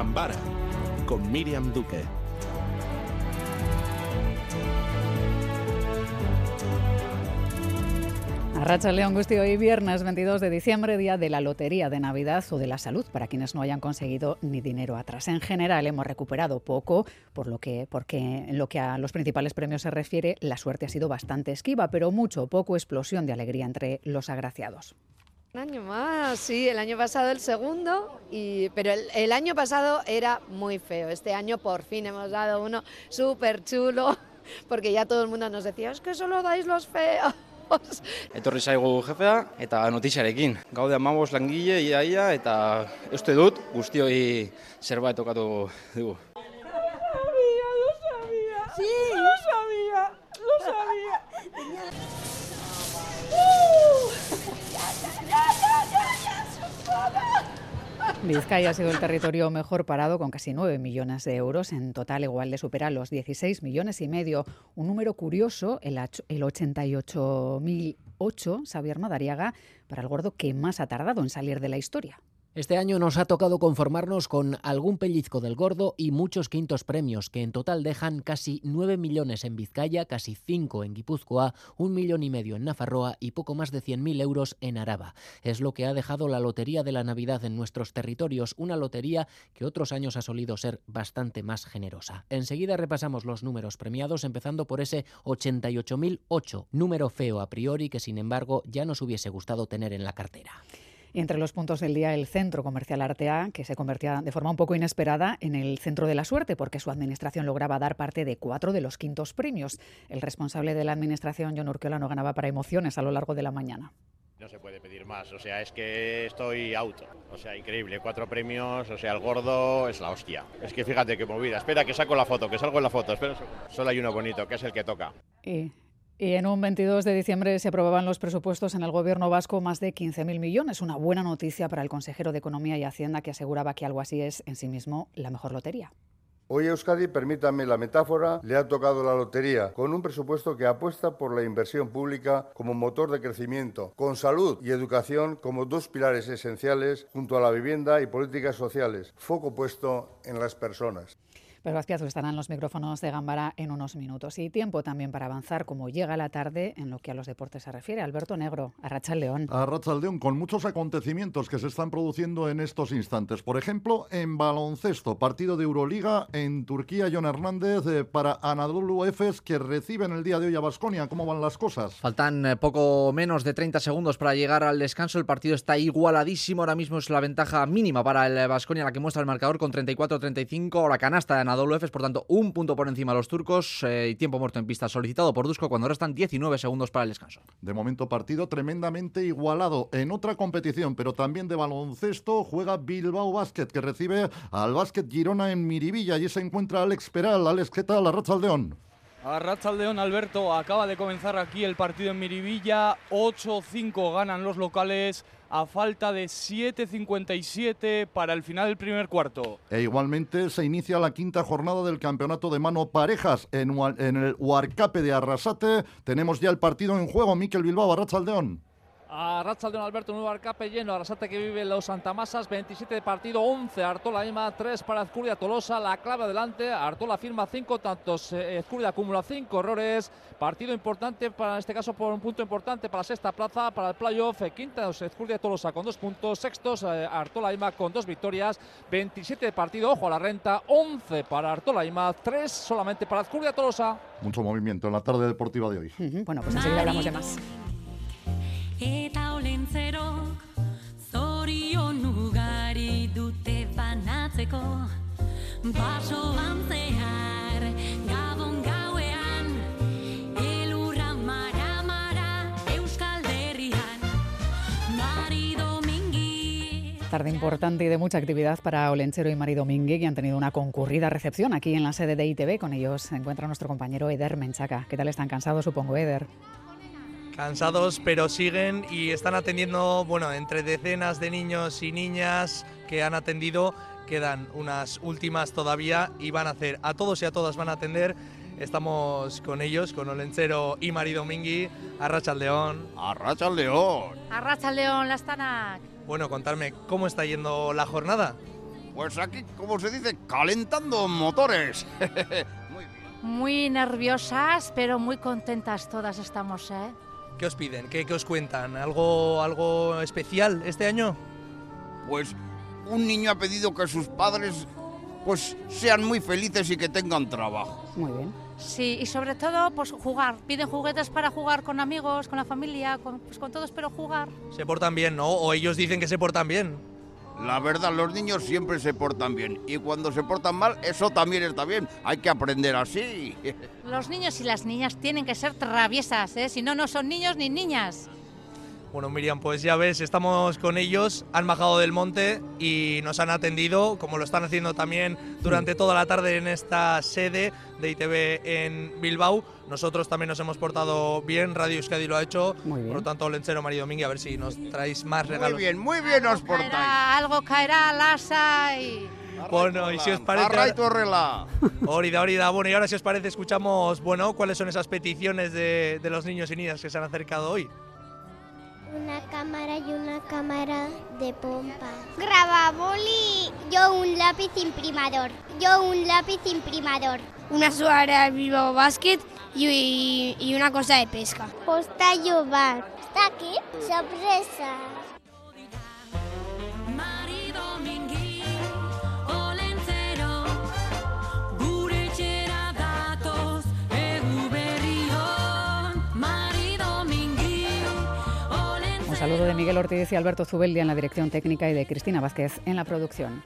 Gambara con Miriam Duque. Arracha León Gusti, hoy viernes 22 de diciembre, día de la Lotería de Navidad o de la Salud, para quienes no hayan conseguido ni dinero atrás. En general hemos recuperado poco, por lo que, porque en lo que a los principales premios se refiere, la suerte ha sido bastante esquiva, pero mucho poco explosión de alegría entre los agraciados. Un año más, sí, el año pasado el segundo, y, pero el, el año pasado era muy feo. Este año por fin hemos dado uno súper chulo, porque ya todo el mundo nos decía, es que solo dais los feos. Etorri zaigu jefea eta notiziarekin. Gaude amabos langile, ia, ia, eta uste dut guztioi zerbait tokatu dugu. Vizcaya ha sido el territorio mejor parado con casi 9 millones de euros. En total, igual le supera los 16 millones y medio. Un número curioso, el, ach- el 88.008, Xavier Madariaga, para el gordo que más ha tardado en salir de la historia. Este año nos ha tocado conformarnos con algún pellizco del gordo y muchos quintos premios, que en total dejan casi 9 millones en Vizcaya, casi 5 en Guipúzcoa, un millón y medio en Nafarroa y poco más de 100.000 euros en Araba. Es lo que ha dejado la Lotería de la Navidad en nuestros territorios, una lotería que otros años ha solido ser bastante más generosa. Enseguida repasamos los números premiados, empezando por ese 88.008, número feo a priori que sin embargo ya nos hubiese gustado tener en la cartera. Entre los puntos del día, el Centro Comercial Artea, que se convertía de forma un poco inesperada en el centro de la suerte, porque su administración lograba dar parte de cuatro de los quintos premios. El responsable de la administración, John Urquiola, no ganaba para emociones a lo largo de la mañana. No se puede pedir más, o sea, es que estoy auto. O sea, increíble, cuatro premios, o sea, el gordo es la hostia. Es que fíjate qué movida. Espera, que saco la foto, que salgo en la foto. Espera. Solo hay uno bonito, que es el que toca. Y, y en un 22 de diciembre se aprobaban los presupuestos en el gobierno vasco más de 15.000 millones. Una buena noticia para el consejero de Economía y Hacienda que aseguraba que algo así es en sí mismo la mejor lotería. Hoy Euskadi, permítanme la metáfora, le ha tocado la lotería, con un presupuesto que apuesta por la inversión pública como motor de crecimiento, con salud y educación como dos pilares esenciales, junto a la vivienda y políticas sociales, foco puesto en las personas. Pedro Azpiazu estará en los micrófonos de Gambara en unos minutos. Y tiempo también para avanzar, como llega la tarde, en lo que a los deportes se refiere. Alberto Negro, Arracha León. A León, con muchos acontecimientos que se están produciendo en estos instantes. Por ejemplo, en baloncesto, partido de Euroliga en Turquía, John Hernández eh, para Anadolu Efes, que reciben el día de hoy a Basconia. ¿Cómo van las cosas? Faltan eh, poco menos de 30 segundos para llegar al descanso. El partido está igualadísimo. Ahora mismo es la ventaja mínima para el Basconia, la que muestra el marcador con 34-35. La canasta de Anadolu Efes, por tanto, un punto por encima de los turcos. eh, y tiempo muerto en pista solicitado por Dusko cuando restan 19 segundos para el descanso. De momento, partido tremendamente igualado. En otra competición, pero también de baloncesto, juega Bilbao Basket, que recibe al Basket Girona en Miribilla. Allí se encuentra Alex Peral. Alex, ¿qué tal? Arrachaldeón. Arrachaldeón, Alberto, acaba de comenzar aquí el partido en Miribilla. 8-5 ganan los locales a falta de 7.57 para el final del primer cuarto. E igualmente se inicia la quinta jornada del campeonato de mano parejas en, en el Huarcape de Arrasate. Tenemos ya el partido en juego. Miquel Bilbao, Arrachaldeón. A Rachaldeón Alberto, nuevo arcape lleno, Arrasate que vive los Santamasas, 27 de partido, 11 Artola Ema, 3 para Azcurdia Tolosa, la clave adelante, Artola firma 5 tantos, eh, Azcurdia acumula 5 errores, partido importante para en este caso por un punto importante para la sexta plaza, para el playoff, eh, quinta Azcurdia Tolosa con 2 puntos, sextos eh, Artola Ema con 2 victorias, 27 de partido, ojo a la renta, 11 para Artola Ema, 3 solamente para Azcurdia Tolosa. Mucho movimiento en la tarde deportiva de hoy. Bueno, pues enseguida hablamos de más. Eta olentzerok zorion Domingui Tarde importante y de mucha actividad para Olenchero y Mari Domínguez, que han tenido una concurrida recepción aquí en la sede de ITV. Con ellos se encuentra nuestro compañero Eder Menchaca. ¿Qué tal están cansados, supongo, Eder? Cansados, pero siguen y están atendiendo, bueno, entre decenas de niños y niñas que han atendido, quedan unas últimas todavía y van a hacer, a todos y a todas van a atender. Estamos con ellos, con Olenchero y Mari Domingui, Arrachaldeón. Arrachaldeón. Arracha León, las Tanak. Bueno, contarme cómo está yendo la jornada. Pues aquí, como se dice, calentando motores. Muy nerviosas, pero muy contentas todas estamos, ¿eh? ¿Qué os piden? ¿Qué, qué os cuentan? ¿Algo, ¿Algo especial este año? Pues un niño ha pedido que sus padres pues sean muy felices y que tengan trabajo. Muy bien. Sí, y sobre todo, pues jugar. Piden juguetes para jugar con amigos, con la familia, con, pues con todos, pero jugar. Se portan bien, ¿no? O ellos dicen que se portan bien. La verdad, los niños siempre se portan bien y cuando se portan mal, eso también está bien. Hay que aprender así. Los niños y las niñas tienen que ser traviesas, ¿eh? Si no, no son niños ni niñas. Bueno, Miriam, pues ya ves, estamos con ellos, han bajado del monte y nos han atendido, como lo están haciendo también durante toda la tarde en esta sede de ITV en Bilbao. Nosotros también nos hemos portado bien, Radio Euskadi lo ha hecho. Por lo tanto, Lencero, María Domínguez, a ver si nos traéis más regalos. Muy bien, muy bien os portáis. Caerá, algo caerá, lasa y... Bueno, y si os parece... Orida, Orida. Bueno, y ahora si os parece escuchamos, bueno, cuáles son esas peticiones de, de los niños y niñas que se han acercado hoy. Una cámara y una cámara de pompa. Grababoli. Yo un lápiz imprimador. Yo un lápiz imprimador. Una suara de Bilbao Basket y, y una cosa de pesca. Posta Yobar. ¿Está aquí? Sorpresa. De Miguel Ortiz y Alberto Zubeldia en la dirección técnica y de Cristina Vázquez en la producción.